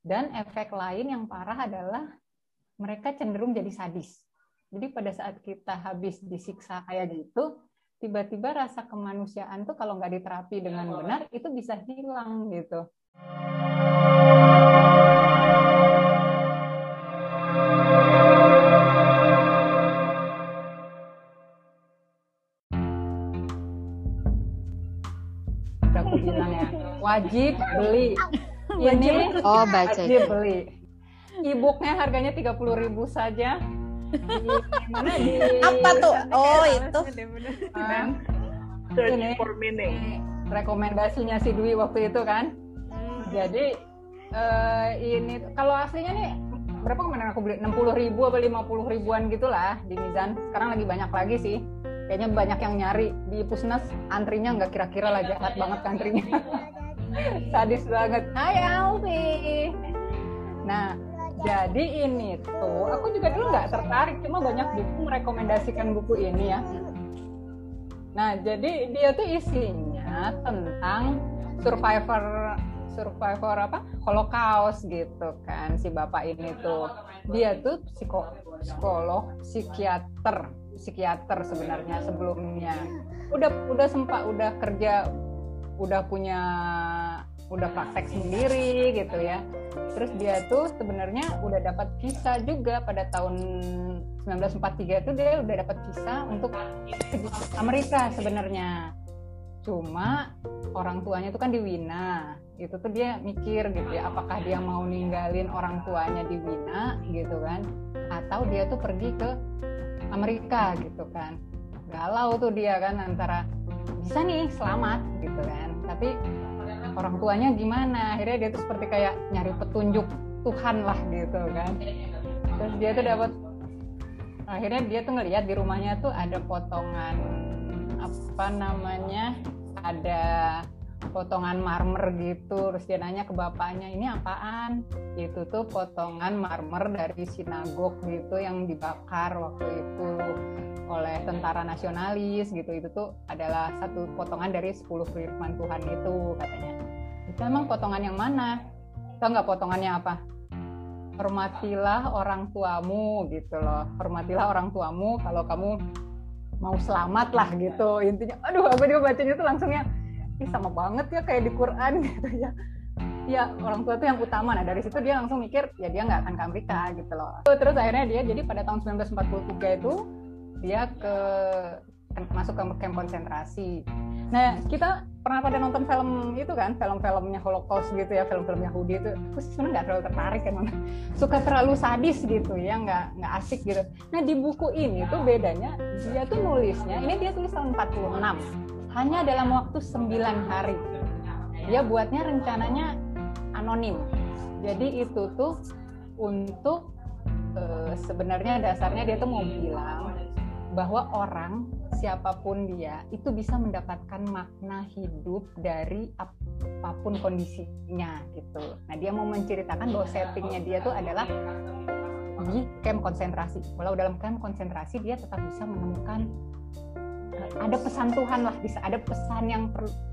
Dan efek lain yang parah adalah mereka cenderung jadi sadis. Jadi pada saat kita habis disiksa kayak gitu, tiba-tiba rasa kemanusiaan tuh kalau nggak diterapi dengan benar itu bisa hilang gitu. Aku bilang ya, wajib beli. Ini oh baca wajib beli. E-booknya harganya 30.000 saja. Di mana di Apa tuh? Oh, itu. Ah, Search Ini. for meaning. rekomendasinya si Dwi waktu itu kan. Jadi eh, ini kalau aslinya nih berapa kemarin aku beli 60 ribu apa 50 ribuan gitulah di Mizan. Sekarang lagi banyak lagi sih. Kayaknya banyak yang nyari di Pusnas antrinya nggak kira-kira lah jahat banget antrinya. Sadis banget. Hai Alfi. Nah, jadi ini tuh aku juga dulu nggak tertarik cuma banyak buku merekomendasikan buku ini ya. Nah, jadi dia tuh isinya tentang survivor survivor apa? Holocaust gitu kan si bapak ini tuh. Dia tuh psiko, psikolog, psikiater, psikiater sebenarnya sebelumnya. Udah udah sempat udah kerja udah punya udah praktek sendiri gitu ya. Terus dia tuh sebenarnya udah dapat visa juga pada tahun 1943 itu dia udah dapat visa untuk Amerika sebenarnya. Cuma orang tuanya itu kan di Wina. Itu tuh dia mikir gitu ya, apakah dia mau ninggalin orang tuanya di Wina gitu kan atau dia tuh pergi ke Amerika gitu kan. Galau tuh dia kan antara bisa nih selamat gitu kan. Tapi orang tuanya gimana? Akhirnya dia tuh seperti kayak nyari petunjuk Tuhan lah gitu kan. Terus dia tuh dapat akhirnya dia tuh ngelihat di rumahnya tuh ada potongan apa namanya ada potongan marmer gitu terus dia nanya ke bapaknya ini apaan itu tuh potongan marmer dari sinagog gitu yang dibakar waktu itu oleh tentara nasionalis gitu itu tuh adalah satu potongan dari 10 firman Tuhan itu katanya emang potongan yang mana? Tau nggak potongannya apa? Hormatilah orang tuamu gitu loh. Hormatilah orang tuamu kalau kamu mau selamat lah gitu. Intinya aduh aku juga bacanya tuh langsungnya ih sama banget ya kayak di Quran gitu ya. Ya orang tua tuh yang utama. Nah dari situ dia langsung mikir ya dia nggak akan ke Amerika gitu loh. Terus akhirnya dia jadi pada tahun 1943 itu dia ke masuk ke kamp konsentrasi. Nah kita pernah pada nonton film itu kan film-filmnya Holocaust gitu ya film-film Yahudi itu aku sih sebenarnya nggak terlalu tertarik emang. Suka terlalu sadis gitu ya nggak nggak asik gitu. Nah di buku ini tuh bedanya dia tuh nulisnya ini dia tulis tahun 46 hanya dalam waktu 9 hari. Dia buatnya rencananya anonim. Jadi itu tuh untuk eh, sebenarnya dasarnya dia tuh mau bilang bahwa orang siapa pun dia itu bisa mendapatkan makna hidup dari apa pun kondisinya gitu. Nah dia mau menceritakan bahwa settingnya dia tuh adalah di camp konsentrasi. Kalau dalam camp konsentrasi dia tetap bisa menemukan eh, ada pesan Tuhan lah, bisa ada pesan yang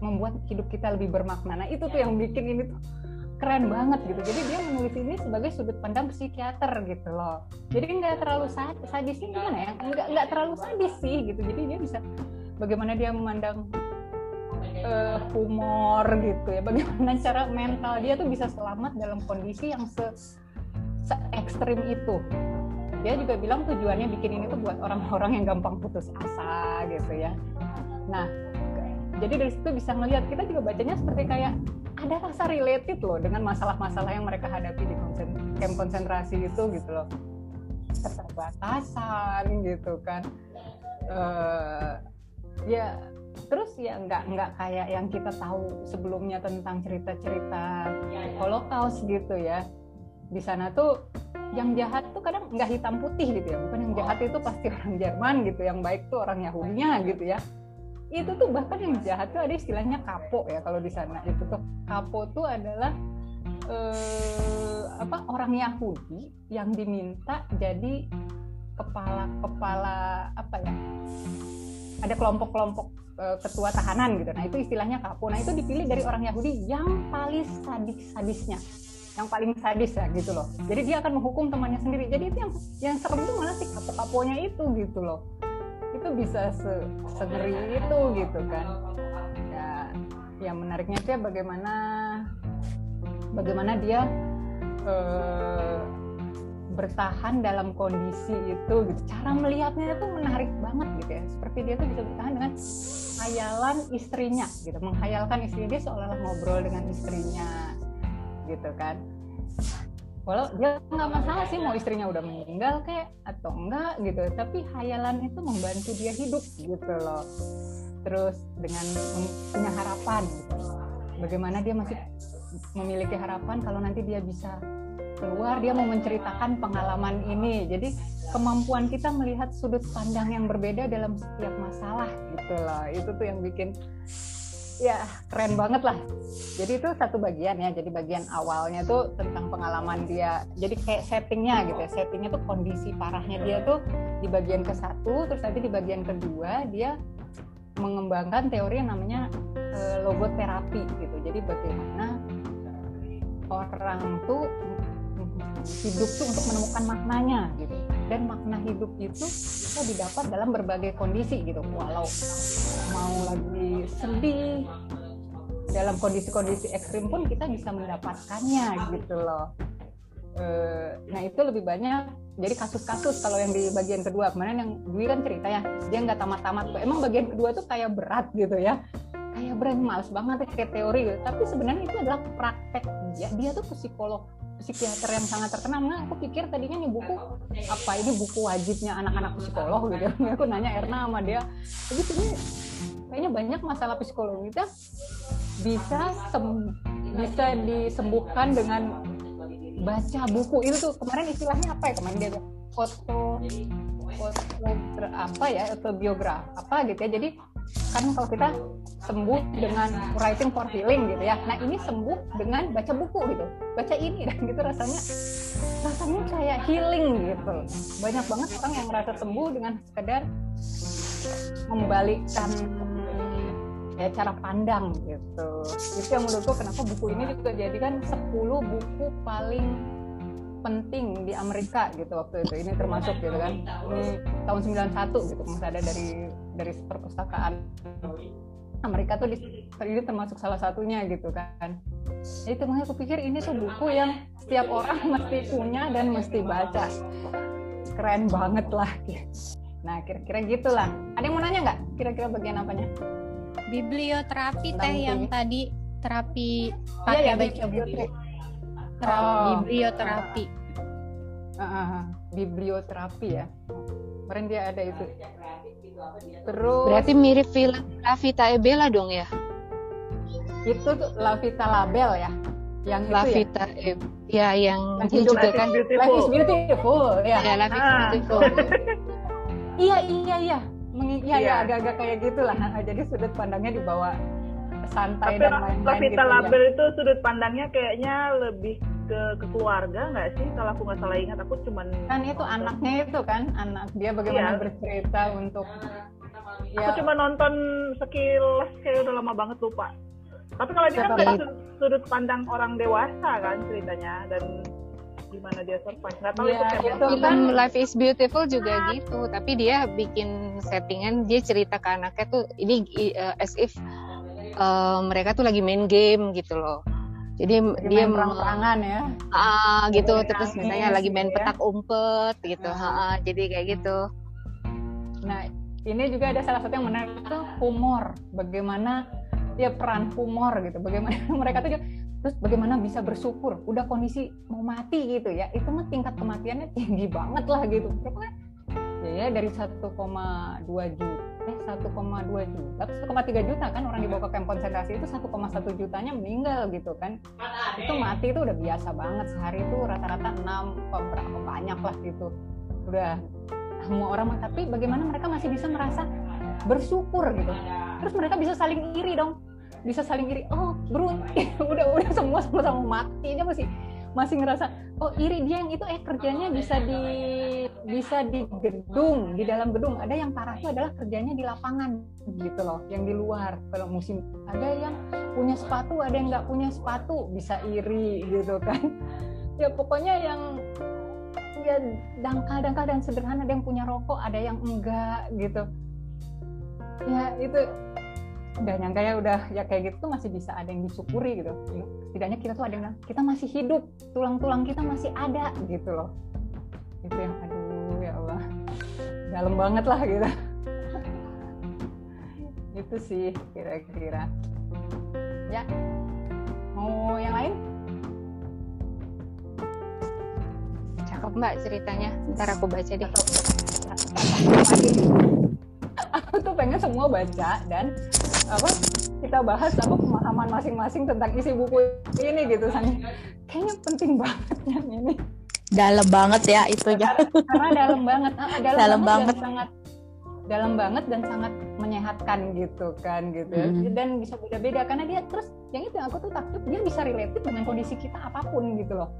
membuat hidup kita lebih bermakna. Nah itu tuh yang bikin ini tuh keren banget gitu. Jadi dia menulis ini sebagai sudut pandang psikiater gitu loh. Jadi nggak terlalu sad- sadisnya gimana ya? Nggak nggak terlalu sadis sih gitu. Jadi dia bisa bagaimana dia memandang eh, humor gitu ya. Bagaimana cara mental dia tuh bisa selamat dalam kondisi yang se, se ekstrim itu. Dia juga bilang tujuannya bikin ini tuh buat orang-orang yang gampang putus asa gitu ya. Nah, jadi dari situ bisa ngelihat kita juga bacanya seperti kayak ada rasa related loh dengan masalah-masalah yang mereka hadapi di konsen, camp konsentrasi itu gitu loh. Keterbatasan gitu kan. Eh, ya terus ya nggak nggak kayak yang kita tahu sebelumnya tentang cerita-cerita Holocaust gitu ya. Di sana tuh yang jahat tuh kadang nggak hitam putih gitu ya. Bukan yang jahat itu pasti orang Jerman gitu yang baik tuh orang Yahudinya gitu ya itu tuh bahkan yang jahat tuh ada istilahnya kapo ya kalau di sana. Itu tuh kapo tuh adalah eh, apa orang Yahudi yang diminta jadi kepala kepala apa ya ada kelompok-kelompok eh, ketua tahanan gitu. Nah itu istilahnya kapo. Nah itu dipilih dari orang Yahudi yang paling sadis sadisnya yang paling sadis ya gitu loh. Jadi dia akan menghukum temannya sendiri. Jadi itu yang yang serem itu malah si kapok-kapoknya itu gitu loh itu bisa se segeri itu gitu kan ya yang menariknya sih bagaimana bagaimana dia eh, bertahan dalam kondisi itu gitu. Cara melihatnya itu menarik banget gitu ya. Seperti dia tuh bisa bertahan dengan hayalan istrinya gitu, menghayalkan istrinya dia seolah-olah ngobrol dengan istrinya gitu kan. Walau dia nggak masalah sih mau istrinya udah meninggal kayak atau enggak gitu, tapi hayalan itu membantu dia hidup gitu loh. Terus dengan punya harapan gitu. Bagaimana dia masih memiliki harapan kalau nanti dia bisa keluar dia mau menceritakan pengalaman ini jadi kemampuan kita melihat sudut pandang yang berbeda dalam setiap masalah gitu loh itu tuh yang bikin ya keren banget lah. Jadi itu satu bagian ya jadi bagian awalnya tuh tentang pengalaman dia. Jadi kayak settingnya gitu ya settingnya tuh kondisi parahnya dia tuh di bagian ke satu terus nanti di bagian kedua dia mengembangkan teori yang namanya e, logoterapi gitu. Jadi bagaimana orang tuh hidup tuh untuk menemukan maknanya gitu. Dan makna hidup itu bisa didapat dalam berbagai kondisi gitu. Walau mau lagi sedih dalam kondisi-kondisi ekstrim pun kita bisa mendapatkannya gitu loh. E, nah itu lebih banyak jadi kasus-kasus kalau yang di bagian kedua. Kemarin yang Dwi kan cerita ya dia nggak tamat-tamat tuh. Emang bagian kedua tuh kayak berat gitu ya. Kayak berat males banget kayak teori gitu. Tapi sebenarnya itu adalah praktek dia. Dia tuh psikolog psikiater yang sangat terkenal. Nah aku pikir tadinya nih buku apa ini buku wajibnya anak-anak psikolog gitu. Aku nanya Erna sama dia tapi ini kayaknya banyak masalah psikologi. Kita bisa sem bisa disembuhkan dengan baca buku. Itu tuh kemarin istilahnya apa ya? Kemarin dia foto foto apa ya? Autobiografi apa gitu ya. Jadi kan kalau kita sembuh dengan writing for healing gitu ya. Nah ini sembuh dengan baca buku gitu. Baca ini dan gitu rasanya. Rasanya kayak healing gitu. Banyak banget orang yang merasa sembuh dengan sekedar membalikkan ya cara pandang gitu. Itu yang menurutku kenapa buku ini juga jadikan 10 buku paling penting di Amerika gitu waktu itu. Ini termasuk gitu kan. Ini tahun 91 gitu masih ada dari dari perpustakaan. Amerika tuh di, ini termasuk salah satunya gitu kan. Itu makanya aku pikir ini tuh buku yang setiap orang mesti punya dan mesti baca. Keren banget lah nah kira-kira gitulah. Ada yang mau nanya nggak? Kira-kira bagian apanya? Biblioterapi teh yang tadi terapi pakai iya, ya, baca buku oh. biblioterapi. Uh, uh, biblioterapi ya. Kemarin dia ada itu terus berarti mirip film Lavita Ebela dong ya? Itu tuh Lavita Label ya? Yang Lavita itu ya, ya yang dia juga kan Life is beautiful. Ya, ya Life is ah. beautiful. Iya iya iya. Iya, ya, agak-agak kayak gitulah. Jadi sudut pandangnya dibawa santai Tapi dan lain-lain Lavita gitu, Label ya. itu sudut pandangnya kayaknya lebih ke, ke keluarga nggak sih? Kalau aku nggak salah ingat aku cuman kan itu anaknya itu kan anak dia bagaimana iya. bercerita untuk aku ya. cuma nonton sekilas kayak udah lama banget lupa. Tapi kalau ini kan dari sudut, pandang orang dewasa kan ceritanya dan gimana dia survive. Nggak tahu ya, itu itu kan Life is Beautiful juga gitu tapi dia bikin settingan dia cerita ke anaknya tuh ini uh, as if uh, mereka tuh lagi main game gitu loh jadi dia perang-perangan ya. Ah gitu. Lagi terus nangis, misalnya lagi main gitu ya. petak umpet gitu. Ha, ha, jadi kayak gitu. Nah ini juga ada salah satu yang menarik itu humor. Bagaimana ya peran humor gitu. Bagaimana mereka tuh terus bagaimana bisa bersyukur? Udah kondisi mau mati gitu ya. Itu mah tingkat kematiannya tinggi banget lah gitu. Ya, ya dari 1,2 juta eh 1,2 juta. 1,3 juta kan orang dibawa ke kamp konsentrasi itu 1,1 jutanya meninggal gitu kan. Itu mati itu udah biasa banget. Sehari itu rata-rata 6 berapa banyak lah gitu. Udah semua orang tapi bagaimana mereka masih bisa merasa bersyukur gitu. Terus mereka bisa saling iri dong. Bisa saling iri oh beruntung udah udah semua sama-sama mati. Aja masih masih ngerasa oh iri dia yang itu eh kerjanya bisa di bisa di gedung di dalam gedung. Ada yang parah itu adalah kerjanya di lapangan gitu loh yang di luar. Kalau musim ada yang punya sepatu ada yang nggak punya sepatu bisa iri gitu kan. Ya pokoknya yang ya dangkal-dangkal dan sederhana ada yang punya rokok ada yang enggak gitu. Ya itu udah nyangka ya udah ya kayak gitu tuh masih bisa ada yang disyukuri gitu. Setidaknya kita tuh ada yang kita masih hidup tulang-tulang kita masih ada gitu loh. Itu yang aduh ya Allah. Dalam banget lah gitu. Itu sih kira-kira. Ya mau yang lain? Cakep mbak ceritanya. Ntar aku baca deh aku tuh pengen semua baca dan apa kita bahas apa pemahaman masing-masing tentang isi buku ini gitu Sani. Kayaknya penting banget yang ini. Dalam banget ya itu ya. Karena dalam banget, ah, dalam, dalam banget, banget. dan sangat dalam banget dan sangat menyehatkan gitu kan gitu hmm. dan bisa beda-beda karena dia terus yang itu yang aku tuh takut dia bisa related dengan kondisi kita apa pun gitu loh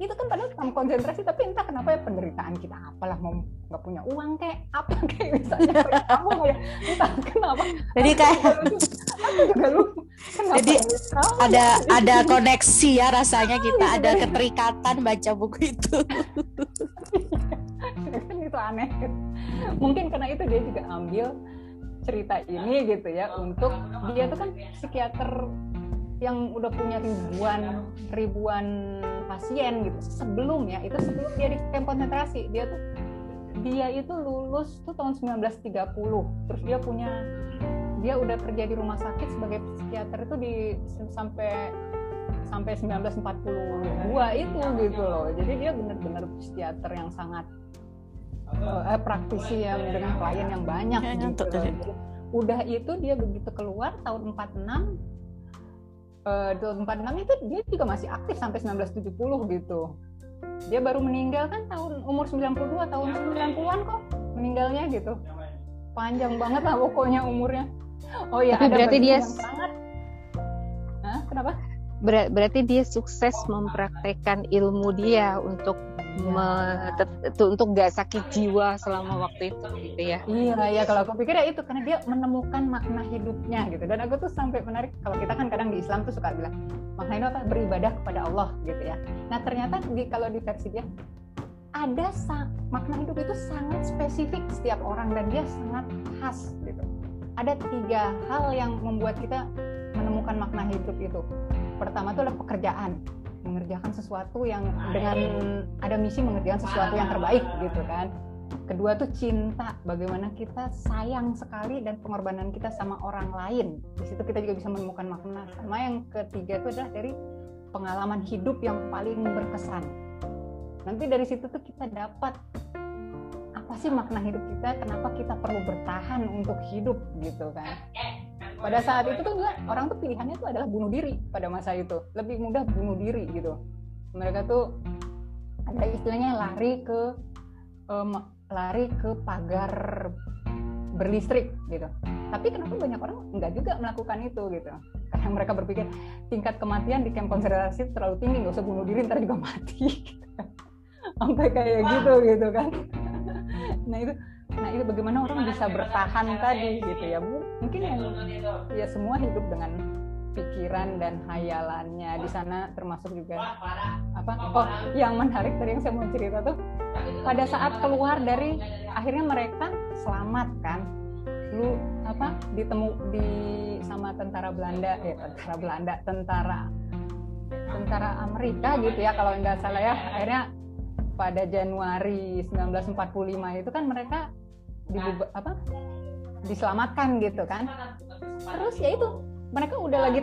itu kan padahal kamu konsentrasi tapi entah kenapa ya penderitaan kita apalah mau nggak punya uang kayak apa kayak misalnya kamu ya? Entah kenapa. Jadi kayak jadi ada ada koneksi ya rasanya kita iya, ada keterikatan baca buku itu. Kan itu aneh. Mungkin karena itu dia juga ambil cerita ini gitu ya untuk dia tuh kan psikiater yang udah punya ribuan ribuan pasien gitu sebelum ya itu sebelum dia di camp konsentrasi dia tuh dia itu lulus tuh tahun 1930 terus dia punya dia udah kerja di rumah sakit sebagai psikiater itu di sampai sampai 1942 itu gitu loh jadi dia benar-benar psikiater yang sangat uh, praktisi yang dengan klien yang banyak ya, gitu loh. udah itu dia begitu keluar tahun 46 uh, 2046 itu dia juga masih aktif sampai 1970 gitu. Dia baru meninggal kan tahun umur 92 tahun 90-an kok meninggalnya gitu. Panjang banget lah pokoknya umurnya. Oh ya, ada berarti dia sangat Hah, kenapa? Ber berarti dia sukses mempraktekkan ilmu dia untuk ya. untuk gak sakit jiwa selama waktu itu gitu ya. Iya ya kalau aku pikir ya itu karena dia menemukan makna hidupnya gitu. Dan aku tuh sampai menarik kalau kita kan kadang di Islam tuh suka bilang makna itu apa? Beribadah kepada Allah gitu ya. Nah ternyata di kalau di versi dia ada makna hidup itu sangat spesifik setiap orang dan dia sangat khas gitu. Ada tiga hal yang membuat kita menemukan makna hidup itu. Pertama itu adalah pekerjaan mengerjakan sesuatu yang dengan ada misi mengerjakan sesuatu yang terbaik gitu kan. Kedua tuh cinta bagaimana kita sayang sekali dan pengorbanan kita sama orang lain. Di situ kita juga bisa menemukan makna. Sama yang ketiga itu adalah dari pengalaman hidup yang paling berkesan. Nanti dari situ tuh kita dapat apa sih makna hidup kita kenapa kita perlu bertahan untuk hidup gitu kan pada saat itu tuh enggak orang tuh pilihannya tuh adalah bunuh diri pada masa itu. Lebih mudah bunuh diri gitu. Mereka tuh ada istilahnya lari ke um, lari ke pagar berlistrik gitu. Tapi kenapa banyak orang enggak juga melakukan itu gitu? Karena mereka berpikir tingkat kematian di camp konsentrasi terlalu tinggi nggak usah bunuh diri ntar juga mati. Gitu. sampai kayak gitu gitu kan. Nah itu nah itu bagaimana orang bisa bertahan tadi gitu ya? Bu mungkin yang ya semua hidup dengan pikiran dan hayalannya di sana termasuk juga apa? Oh yang menarik tadi yang saya mau cerita tuh pada saat keluar dari akhirnya mereka selamat kan? Lu apa? Ditemu di sama tentara Belanda ya tentara Belanda tentara tentara Amerika gitu ya kalau nggak salah ya. Akhirnya pada Januari 1945 itu kan mereka di apa? Diselamatkan gitu kan? Terus ya itu mereka udah lagi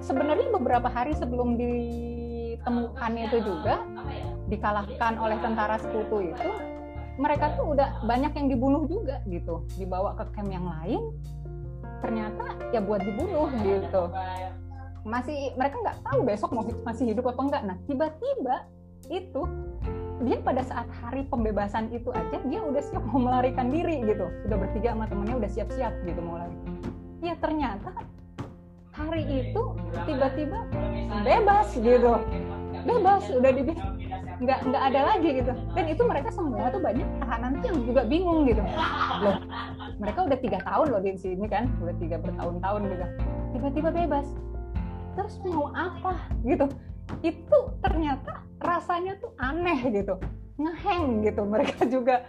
sebenarnya beberapa hari sebelum ditemukan itu juga dikalahkan oleh tentara sekutu itu mereka tuh udah banyak yang dibunuh juga gitu. Dibawa ke camp yang lain ternyata ya buat dibunuh gitu. masih mereka nggak tahu besok mau masih hidup apa enggak nah tiba-tiba itu dia pada saat hari pembebasan itu aja dia udah siap mau melarikan diri gitu. Sudah bertiga sama temennya udah siap-siap gitu mau lari. Ya ternyata hari itu tiba-tiba bebas gitu. bebas udah di nggak nggak ada lagi gitu. Dan itu mereka semua tuh banyak tahanan yang juga bingung gitu. Loh mereka udah tiga tahun loh di sini kan udah tiga bertahun-tahun gitu. Tiba-tiba bebas. Terus mau apa gitu itu ternyata rasanya tuh aneh gitu. Ngeheng gitu mereka juga.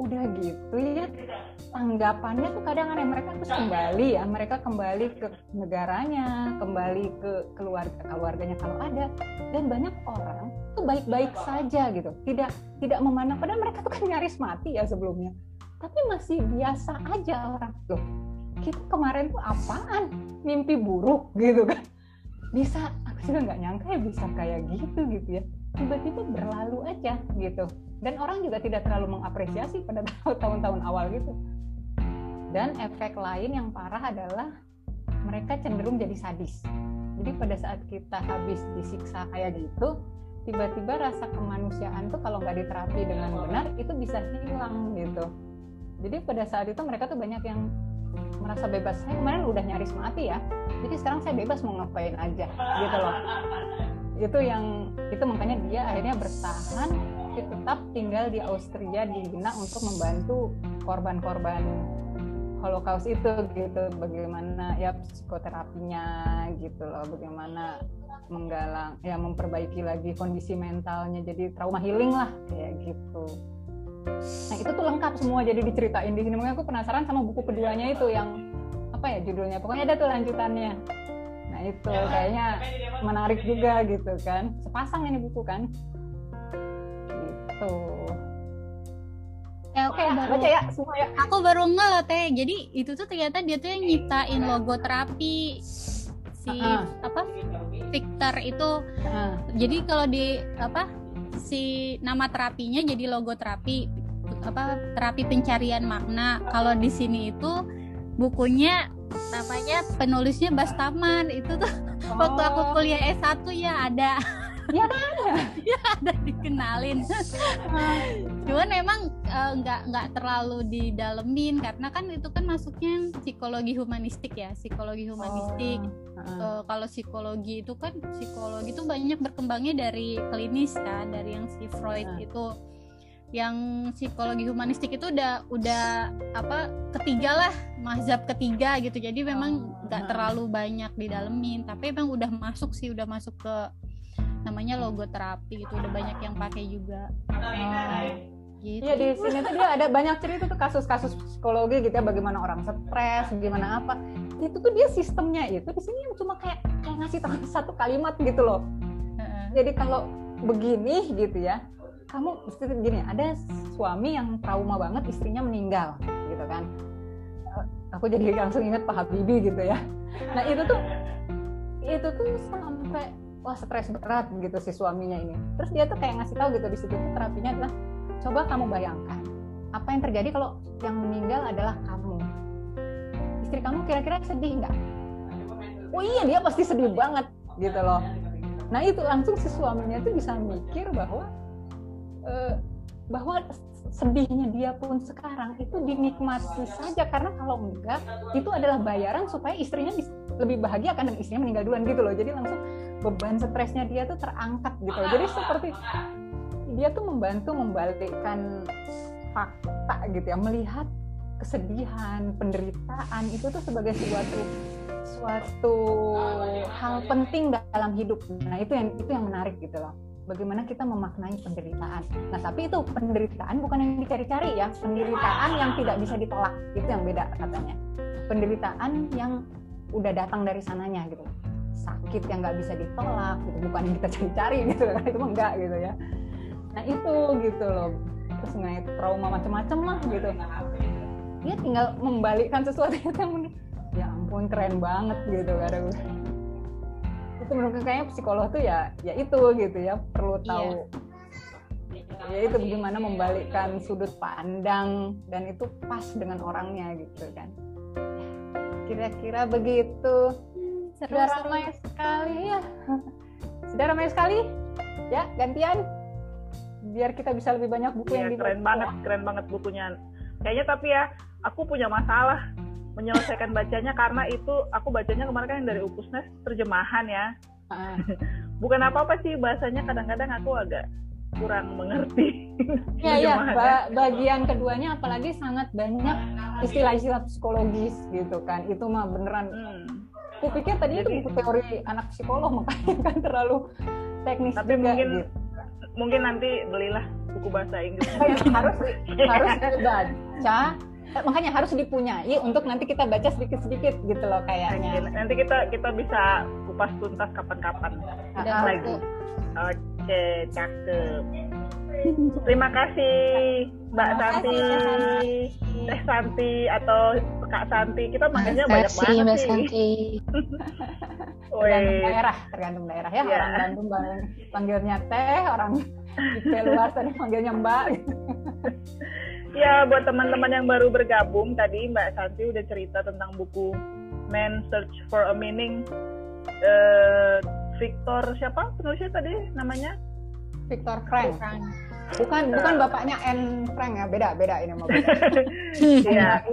Udah gitu ya tanggapannya tuh kadang aneh. Mereka terus kembali ya mereka kembali ke negaranya kembali ke keluarga keluarganya kalau ada. Dan banyak orang tuh baik-baik saja gitu. Tidak tidak memandang. Padahal mereka tuh kan nyaris mati ya sebelumnya. Tapi masih biasa aja orang. Loh kita kemarin tuh apaan? Mimpi buruk gitu kan bisa aku juga nggak nyangka ya bisa kayak gitu gitu ya. Tiba-tiba berlalu aja gitu. Dan orang juga tidak terlalu mengapresiasi pada tahun-tahun awal gitu. Dan efek lain yang parah adalah mereka cenderung jadi sadis. Jadi pada saat kita habis disiksa kayak gitu tiba-tiba rasa kemanusiaan tuh kalau nggak diterapi dengan benar itu bisa hilang gitu. Jadi pada saat itu mereka tuh banyak yang merasa bebas. Saya kemarin udah nyaris mati ya. Jadi sekarang saya bebas mau ngapain aja gitu loh. Itu yang itu makanya dia akhirnya bertahan tetap tinggal di Austria di Wina untuk membantu korban-korban Holocaust itu gitu. Bagaimana ya psikoterapinya gitu loh. Bagaimana menggalang ya memperbaiki lagi kondisi mentalnya. Jadi trauma healing lah kayak gitu nah itu tuh lengkap semua jadi diceritain di sini. Makanya aku penasaran sama buku keduanya itu yang apa ya judulnya? Pokoknya ada tuh lanjutannya. Nah itu kayaknya menarik juga gitu kan. Sepasang ini buku kan. Gitu. Ya, aku Oke, baru baca ya semua ya. aku baru nge loh teh. Jadi itu tuh ternyata dia tuh yang nyiptain logo terapi si Ah. apa? Victor itu. Nah, Jadi kalau di apa si nama terapinya jadi logo terapi apa terapi pencarian makna. Kalau di sini itu bukunya namanya penulisnya Bastaman itu tuh waktu aku Oh. kuliah S1 ya ada Iya kan? ya ada dikenalin cuman emang eh, nggak nggak terlalu didalemin karena kan itu kan masuknya psikologi humanistik ya psikologi humanistik Oh. Eh, kalau psikologi itu kan psikologi itu banyak berkembangnya dari klinis kan dari yang si Freud Ah. itu yang psikologi humanistik itu udah udah apa ketiga lah mazhab ketiga gitu jadi memang Oh, nggak terlalu banyak didalemin tapi emang udah masuk sih udah masuk ke namanya logoterapi itu udah banyak yang pakai juga gitu Iya di sini tuh dia ada banyak cerita tuh kasus-kasus psikologi gitu ya bagaimana orang stres, gimana apa. Itu tuh dia sistemnya itu di sini yang cuma kayak kayak ngasih tahu satu kalimat gitu loh. Jadi kalau begini gitu ya, kamu mesti gini, ada suami yang trauma banget istrinya meninggal gitu kan. Eh, Aku jadi langsung ingat Pak Habibie gitu ya. Nah itu tuh itu tuh sampai wah stres berat gitu si suaminya ini. Terus dia tuh kayak ngasih tahu gitu di situ tuh terapinya adalah coba kamu bayangkan apa yang terjadi kalau yang meninggal adalah kamu. Istri kamu kira-kira sedih nggak? Oh iya dia pasti sedih banget gitu loh. Nah itu langsung si suaminya tuh bisa mikir bahwa eh, bahwa sedihnya dia pun sekarang itu dinikmati saja karena kalau enggak itu adalah bayaran supaya istrinya bis- lebih bahagia kan dan istrinya meninggal duluan gitu loh. Jadi langsung beban stresnya dia tuh terangkat gitu loh. Jadi seperti dia tuh membantu membalikkan fakta gitu ya, melihat kesedihan, penderitaan itu tuh sebagai suatu suatu hal penting dalam hidup. Nah, itu yang itu yang menarik gitu loh. Bagaimana kita memaknai penderitaan. Nah, tapi itu penderitaan bukan yang dicari-cari ya, penderitaan yang tidak bisa ditolak. Itu yang beda katanya. Penderitaan yang udah datang dari sananya gitu. Sakit yang nggak bisa ditolak gitu, bukan yang kita cari-cari gitu kan. Itu mah enggak gitu ya. Nah, itu gitu loh. Terus mengenai trauma macam-macam lah gitu. Dia tinggal membalikkan sesuatu yang ya ampun keren banget gitu gue itu menurut kayaknya psikolog tuh ya ya itu gitu ya perlu tahu ya itu bagaimana membalikkan sudut pandang dan itu pas dengan orangnya gitu kan kira-kira begitu. Seru, sudah seru. ramai sekali. Ya. Sudah ramai sekali. Ya gantian. Biar kita bisa lebih banyak buku yang Iya, dibaca. keren banget, keren banget bukunya. Kayaknya tapi ya, aku punya masalah menyelesaikan bacanya karena itu aku bacanya kemarin kan yang dari Upusnes terjemahan ya. Ah, bukan apa-apa sih bahasanya kadang-kadang aku agak kurang mengerti. Iya iya. Ba bagian keduanya apalagi sangat banyak istilah-istilah psikologis gitu kan. Itu mah beneran. Hmm. Aku pikir tadi Jadi, itu buku teori anak psikolog makanya kan terlalu teknis tapi juga. mungkin gitu. mungkin nanti belilah buku bahasa Inggris. harus harus dibaca makanya harus dipunyai untuk nanti kita baca sedikit-sedikit gitu loh kayaknya. Nanti kita kita bisa kupas tuntas kapan-kapan lagi. Oke, cakep. Terima kasih Mbak Santi, Teh Santi atau Kak Santi. Kita manggilnya banyak banget Mbak Santi. tergantung daerah, tergantung daerah ya. Yeah. Orang Bandung panggilnya Teh, orang di luar tadi panggilnya Mbak. ya, buat teman-teman yang baru bergabung tadi Mbak Santi udah cerita tentang buku Man Search for a Meaning. Uh, Victor siapa penulisnya tadi namanya? Victor Frank. Bukan bukan bapaknya N Frank ya, beda beda ini mau beda. Iya.